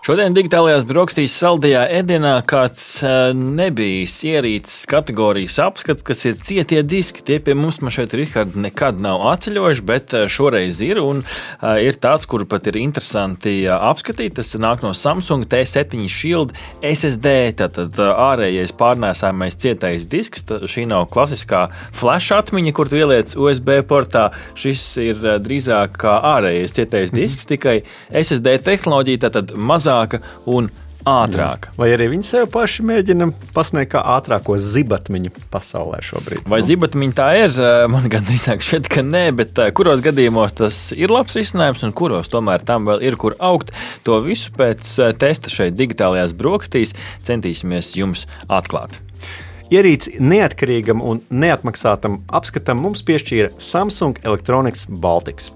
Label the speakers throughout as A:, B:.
A: Šodien digitālajās brokastīs saldajā ēdienā kāds uh, nebijis ierīces kategorijas apskats, kas ir cietie diski. Tie pie mums šeit Richard, nekad nav atceļojuši, bet šoreiz ir. Un uh, ir tāds, kuru pat ir interesanti uh, apskatīt. Tas nāk no Samsung T7 Shield SSD. Tātad uh, ārējais pārnēsājamais cietais disks. Tā, šī nav klasiskā flash atmiņa, kur tu ieliec USB portā. Šis ir uh, drīzāk kā ārējais cietais disks, mm. tikai SSD tehnoloģija, tātad mazā mazāka un ātrāk.
B: Vai arī viņi sev paši mēģina pasniegt kā ātrāko zibatmiņu pasaulē šobrīd?
A: Vai nu? zibatmiņa tā ir? Man gan drīzāk šķiet, ka nē, bet kuros gadījumos tas ir labs risinājums un kuros tomēr tam vēl ir kur augt. To visu pēc testa šeit digitālajās brokastīs centīsimies jums atklāt.
B: Ierīci neatkarīgam un neatmaksātam apskatam mums piešķīra Samsung Electronics Baltics.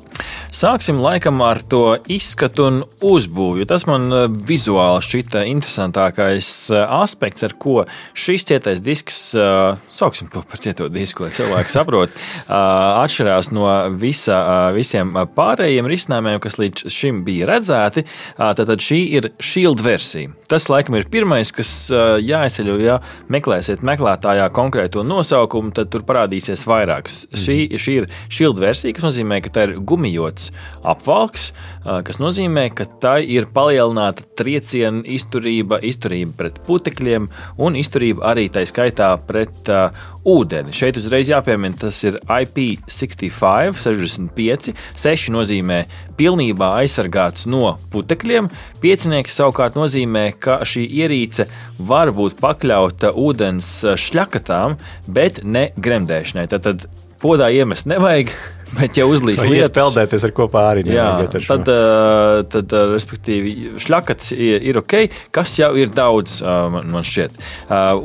A: Sāksim laikam ar to izskatu un uzbūvi. Tas man eh, vizuāli šķita interesantākais eh, aspekts, ar ko šis cietais disks, eh, sauksim to par cieto disku, lai cilvēki saprotu, atšķirās no visa, visiem pārējiem risinājumiem, kas līdz šim bija redzēti. Tad šī ir Shield versija. Tas laikam ir pirmais, kas jāizceļ, ja meklēsiet meklētājā konkrēto nosaukumu, tad tur parādīsies vairākas. Mm. Šī, šī ir Shield versija, kas nozīmē, ka tā ir gumijots veidots apvalks, kas nozīmē, ka tai ir palielināta trieciena izturība, izturība pret putekļiem un izturība arī tā skaitā pret uh, ūdeni. Šeit uzreiz jāpiemina, tas ir IP65, 65. 6 nozīmē pilnībā aizsargāts no putekļiem. Piecinieks savukārt nozīmē, ka šī ierīce var būt pakļauta ūdens šļakatām, bet ne gremdēšanai. Tad podā iemest nevajag. Bet, ja uzlīs lietas,
B: peldēties ar kopā arī
A: jā, tad, tad, tad, respektīvi, šļakats ir ok, kas jau ir daudz, man, man šķiet.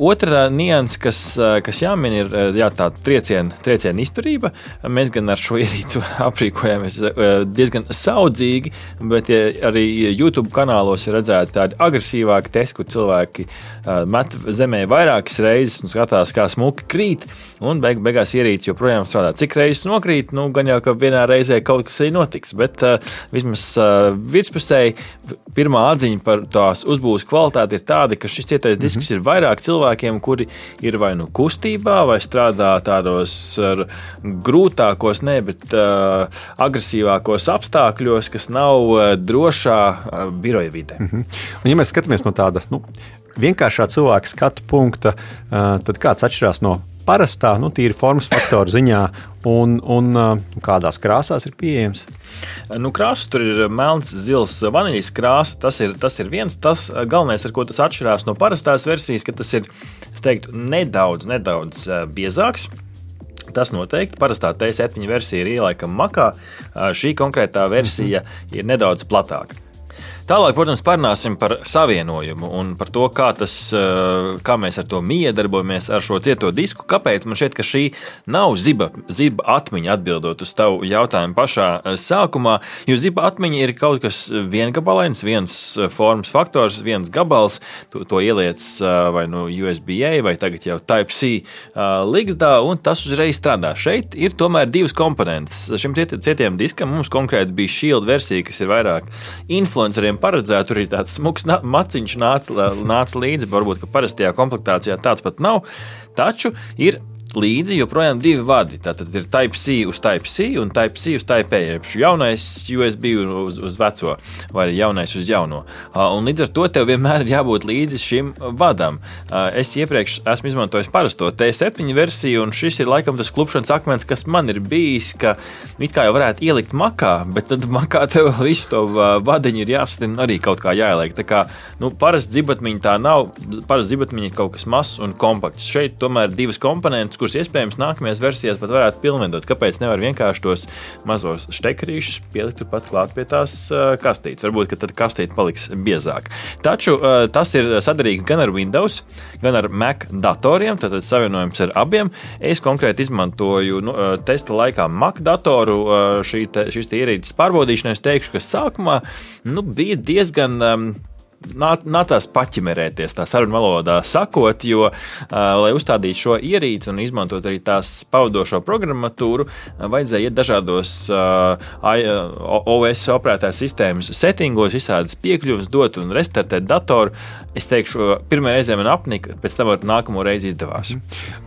A: Otra nianses, kas, kas jāmin, ir jā, tā trieciena, trieciena izturība. Mēs gan ar šo ierīci aprīkojamies diezgan saudzīgi, bet ja arī YouTube kanālos ir redzēti tādi agresīvāki testi, kur cilvēki met zemē vairākas reizes un skatās, kā smuki krīt, un beig, beigās ierīce joprojām strādā. Cik reizes nokrīt? Nu, gan jau, ka vienā reizē kaut kas arī notiks. Bet uh, vismaz uh, virspusēji pirmā atziņa par tās uzbūves kvalitāti ir tāda, ka šis cietais mm -hmm. disks ir vairāk cilvēkiem, kuri ir vai nu kustībā, vai strādā tādos grūtākos, ne, bet uh, agresīvākos apstākļos, kas nav uh, drošā uh, biroja vidē. Mm -hmm.
B: Un, ja mēs skatāmies no tāda nu, vienkāršā cilvēka skatu punkta, tad kāds atšķirās no parastā, nu, tīri formas faktoru ziņā, un, un uh, kādās krāsās ir pieejams?
A: Nu, krāsas tur ir melns, zils, vaniļas krāsa. Tas ir, tas ir viens. Tas uh, galvenais, ar ko tas atšķirās no parastās versijas, ka tas ir teiktu, nedaudz, nedaudz uh, biezāks. Tas noteikti. Parastā T7 versija ir ielaikama makā. Šī konkrētā versija mm -hmm. ir nedaudz platāka. Tālāk, protams, parunāsim par savienojumu un par to, kā, tas, eh, kā mēs ar to miedarbojamies ar šo cieto disku. Kāpēc man šķiet, ka šī nav ziba, ziba atmiņa atbildot uz tavu jautājumu pašā eh, sākumā, jo ziba atmiņa ir kaut kas viengabalains, viens eh, formas faktors, viens gabals. To, to ieliec vai nu no USB-A vai tagad jau Type-C ligzdā, un tas uzreiz strādā. Šeit ir tomēr divas komponentes. Šim cietiem diskam mums konkrēti bija Shield versija, kas ir vairāk influenceriem paredzēta. Tur ir tāds smags maciņš nāca, nāca līdzi. Varbūt, ka parastajā komplektācijā tāds pat nav. Taču ir līdzi joprojām divi vadi. Tātad ir Type-C uz Type-C un Type-C uz Type-A. Ir jaunais USB uz, uz veco, vai jaunais uz jauno. Un līdz ar to tev vienmēr ir jābūt līdzi šim vadam. Es iepriekš esmu izmantojis parasto T7 versiju, un šis ir laikam tas klupšanas akmens, kas man ir bijis, ka it kā jau varētu ielikt makā, bet tad makā tev visu to vadiņu ir jāsastina arī kaut kā jāieliek. Tā kā nu, parasti zibatmiņa tā nav, parasti zibatmiņa ir kaut kas mazs un kompakts. Šeit tomēr divas komponentes kurus iespējams nākamajās versijās pat varētu pilnveidot. Kāpēc nevar vienkārši tos mazos stekarīšus pielikt turpat klāt pie tās uh, kastītes? Varbūt, ka tad kastīte paliks biezāka. Taču uh, tas ir sadarīgs gan ar Windows, gan ar Mac datoriem, tad savienojums ar abiem. Es konkrēti izmantoju nu, uh, testa laikā Mac datoru šī te, šīs ierīces pārbaudīšanai. Es teikšu, ka sākumā nu, bija diezgan um, nācās paķimerēties tā sarunu valodā sakot, jo, lai uzstādītu šo ierīci un izmantot arī tās pavadošo programmatūru, vajadzēja iet dažādos OS operētājas sistēmas settingos, visādas piekļuves dot un restartēt datoru. Es teikšu, pirmā reize man apnika, pēc tam ar nākamo reizi izdevās.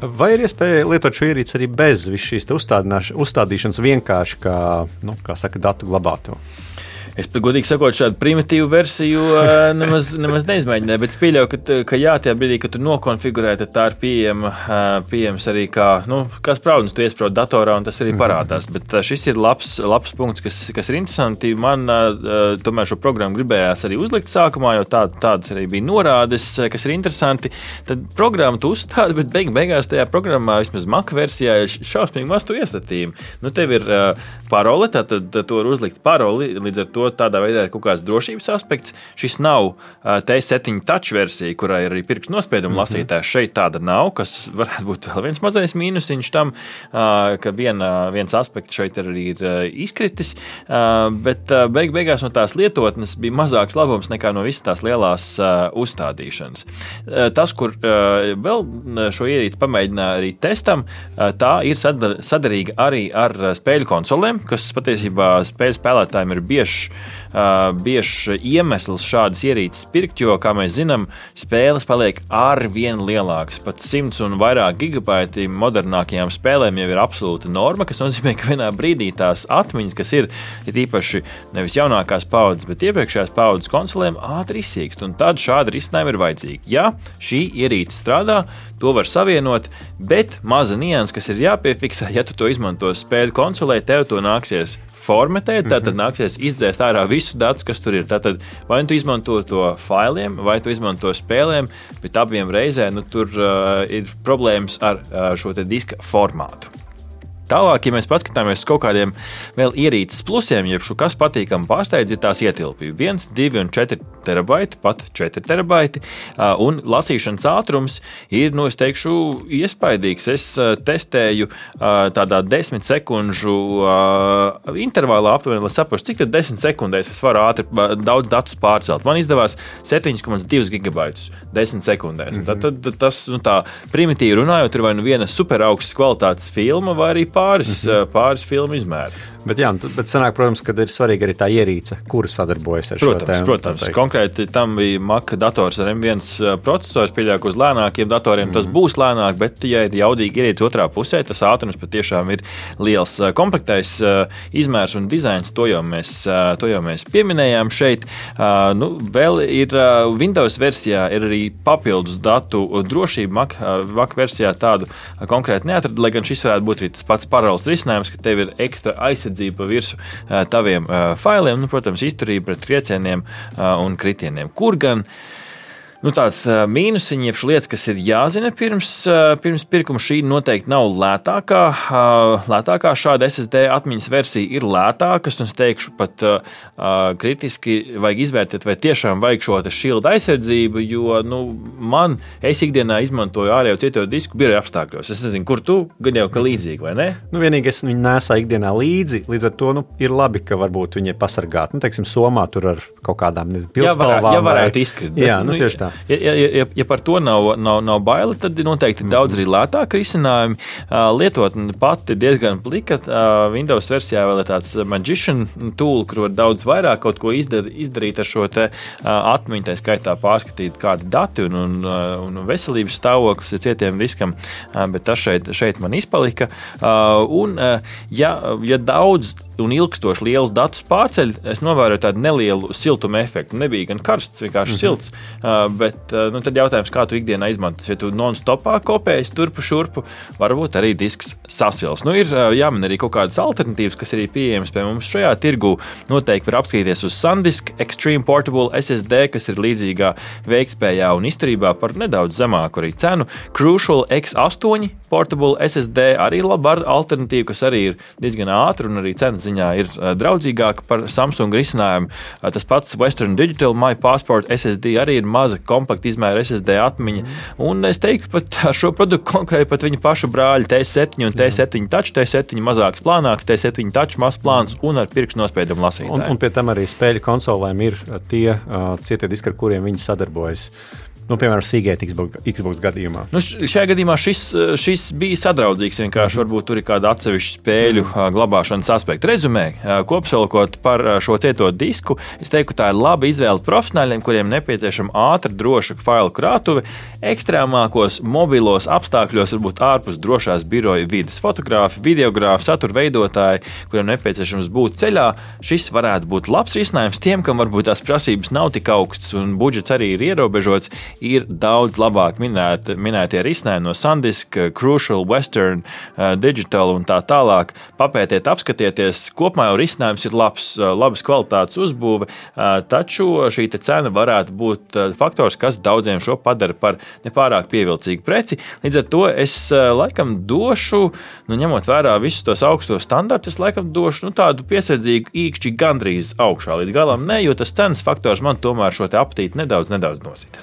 B: Vai ir iespēja lietot šo ierīci arī bez šīs uzstādīšanas vienkārši kā, nu, kā saka, datu glabāto?
A: Es, godīgi sakot, šādu primitīvu versiju nemaz, nemaz neizmēģināju, bet es pieļauju, ka, ka jā, tajā brīdī, kad tu nokonfigurē, tad tā ir pieejama, pieejams arī kā, nu, kā spraudums, tu iesprādi datorā un tas arī mhm. parādās. Bet šis ir labs, labs punkts, kas, kas ir interesanti. Man tomēr šo programmu gribējās arī uzlikt sākumā, jo tā, tādas arī bija norādes, kas ir interesanti. Tad programmu tu uzstādi, bet beig, beigās tajā programmā, vismaz Mac versijā, ir šausmīgi maz tu iestatījumi. Nu, tev ir parole, tad, tad tu vari uzlikt paroli līdz ar to to tādā veidā ir kaut kāds drošības aspekts. Šis nav uh, T7 touch versija, kurai ir arī pirkstu nospiedumu mm -hmm. lasītājs. Šeit tāda nav, kas varētu būt vēl viens mazais mīnusiņš tam, ka viena, viens aspekts šeit arī ir izkritis. Bet beig beigās no tās lietotnes bija mazāks labums nekā no visas tās lielās uzstādīšanas. Tas, kur vēl šo ierīci pamēģināja arī testam, tā ir sadar sadarīga arī ar spēļu konsolēm, kas patiesībā spēļu spēlētājiem ir bieži uh, biežs iemesls šādas ierīces pirkt, jo, kā mēs zinām, spēles paliek ar vien lielākas. Pat 100 un vairāk gigabaiti modernākajām spēlēm jau ir absolūta norma, kas nozīmē, ka vienā brīdī tās atmiņas, kas ir, ir īpaši nevis jaunākās paudzes, bet iepriekšējās paudzes konsolēm, ātri izsīkst. Un tad šādi risinājumi ir vajadzīgi. Ja šī ierīce strādā, to var savienot, bet maza nianses, kas ir jāpiefiksē, ja tu to izmanto spēļu konsolē, tev to nāksies formatēt, tad, tad mhm. nāksies izdzēst ārā visus datus, kas tur ir. Tātad, vai nu tu izmanto to failiem, vai tu izmanto spēlēm, bet abiem reizēm nu, tur uh, ir problēmas ar uh, šo diska formātu. Tālāk, ja mēs paskatāmies uz kaut kādiem vēl ierīces plusiem, jeb šo kas patīkami pārsteidz, ir tās ietilpība. 1, 2 un 4 terabaiti, pat 4 terabaiti, un lasīšanas ātrums ir, nu, es teikšu, iespaidīgs. Es testēju tādā 10 sekundžu intervālā aptuveni, lai saprastu, cik tad 10 sekundēs es varu ātri daudz datus pārcelt. Man izdevās 7,2 gigabaitus 10 sekundēs. Mm -hmm. tad, tad tas, nu, tā primitīvi runājot, ir vai nu viena super augstas kvalitātes filma, vai arī pāris, mm -hmm. pāris filmu izmēru.
B: Bet, jā, nu, bet sanāk, protams, ka ir svarīga arī tā ierīce, kura sadarbojas ar
A: protams,
B: šo tēmu.
A: Protams, konkrēti tam bija Mac dators ar M1 procesors. Pieļauju, ka uz lēnākiem datoriem mm. tas mhm. būs lēnāk, bet, ja ir jaudīgi ierīce otrā pusē, tas ātrums patiešām ir liels. Komplektais izmērs un dizains, to jau mēs, to jau mēs pieminējām šeit. Nu, vēl ir Windows versijā ir arī papildus datu drošība. Mac, Mac versijā tādu konkrēti neatrada, lai gan šis varētu būt arī tas pats paralēls risinājums, ka tev ir ekstra aizsardzība aizsardzību pa virsmu taviem failiem, nu, protams, izturība pret triecieniem un kritieniem. Kur gan? Nu, tāds mīnusiņš, jeb lietas, kas ir jāzina pirms, pirms pirkuma. Šī noteikti nav lētākā. Lētākā šāda SSD atmiņas versija ir lētāka. Es teikšu, pat kritiski vajag izvērtēt, vai tiešām vajag šo šilda aizsardzību, jo nu, man, es ikdienā izmantoju ārējo cieto disku biroja apstākļos. Es nezinu, kur tu gan jau ka līdzīgi, vai ne?
B: Nu, vienīgi es viņu nesāju ikdienā līdzi, līdz ar to nu, ir labi, ka varbūt viņi ir pasargāti. Nu, teiksim, Somā tur ar kaut kādām pildspalvām.
A: Jā, varētu izkrist.
B: Jā, nu, tieši tā.
A: Ja, ja, ja, ja par to nav, nav, nav baila, tad ir noteikti daudz arī lētāki risinājumi. Lietotne pati ir diezgan plika. Windows versijā vēl ir tāds magician tool, kur var daudz vairāk kaut ko izdar, izdarīt ar šo atmiņu, tā skaitā pārskatīt kādi dati un, un, un veselības stāvoklis cietiem diskam, bet tas šeit, šeit man izpalika. Un, ja, ja daudz un ilgstoši liels datus pārceļ, es novēroju tādu nelielu siltuma efektu. Nebija gan karsts, vienkārši mm -hmm. silts. Uh, bet uh, nu, tad jautājums, kā tu ikdienā izmanto. Ja tu non-stopā kopējies turpu šurpu, varbūt arī disks sasils. Nu, ir uh, jāmin arī kaut kādas alternatīvas, kas ir pieejamas pie mums šajā tirgu. Noteikti var apskatīties uz SanDisk Extreme Portable SSD, kas ir līdzīgā veiktspējā un izturībā par nedaudz zemāku arī cenu. Crucial X8 Portable SSD arī laba alternatīva, kas arī ir diezgan ātra un arī cenas ziņā ir draudzīgāka par Samsung risinājumu. Tas pats Western Digital My Passport SSD arī ir maza kompakta izmēra SSD atmiņa. Un es teiktu, pat ar šo produktu konkrēti pat viņa pašu brāļa T7 un T7 Touch, T7 mazāks plānāks, T7 Touch mazs plāns un ar pirkstu nospiedumu lasītāju.
B: Un, un pie tam arī spēļu konsolēm ir tie uh, cietie diski, ar kuriem viņi sadarbojas. Nu, piemēram, Seagate Xbox, Xbox gadījumā.
A: Nu, šajā gadījumā šis, šis bija sadraudzīgs. Vienkārši varbūt tur ir kāda atsevišķa spēļu glabāšanas aspekta. Rezumē, kopsavilkot par šo cieto disku, es teiktu, tā ir laba izvēle profesionāļiem, kuriem nepieciešama ātra, droša failu krātuve. Ekstrēmākos mobilos apstākļos, varbūt ārpus drošās biroja vidas, fotografi, videogrāfi, satura veidotāji, kuriem nepieciešams būt ceļā. Šis varētu būt labs risinājums tiem, kam varbūt tās prasības nav tik augstas un budžets arī ir ierobežots ir daudz labāk minēt, minētie risinājumi no Sandisk, Crucial, Western, uh, Digital un tā tālāk. Papētiet, apskatieties, kopumā jau risinājums ir labs, uh, labas kvalitātes uzbūve, uh, taču šī cena varētu būt faktors, kas daudziem šo padara par nepārāk pievilcīgu preci. Līdz ar to es laikam došu, nu, ņemot vērā visus tos augstos standartus, laikam došu nu, tādu piesardzīgu īkšķi gandrīz augšā līdz galam, ne, jo tas cenas faktors man tomēr šo apetīti nedaudz, nedaudz nosita.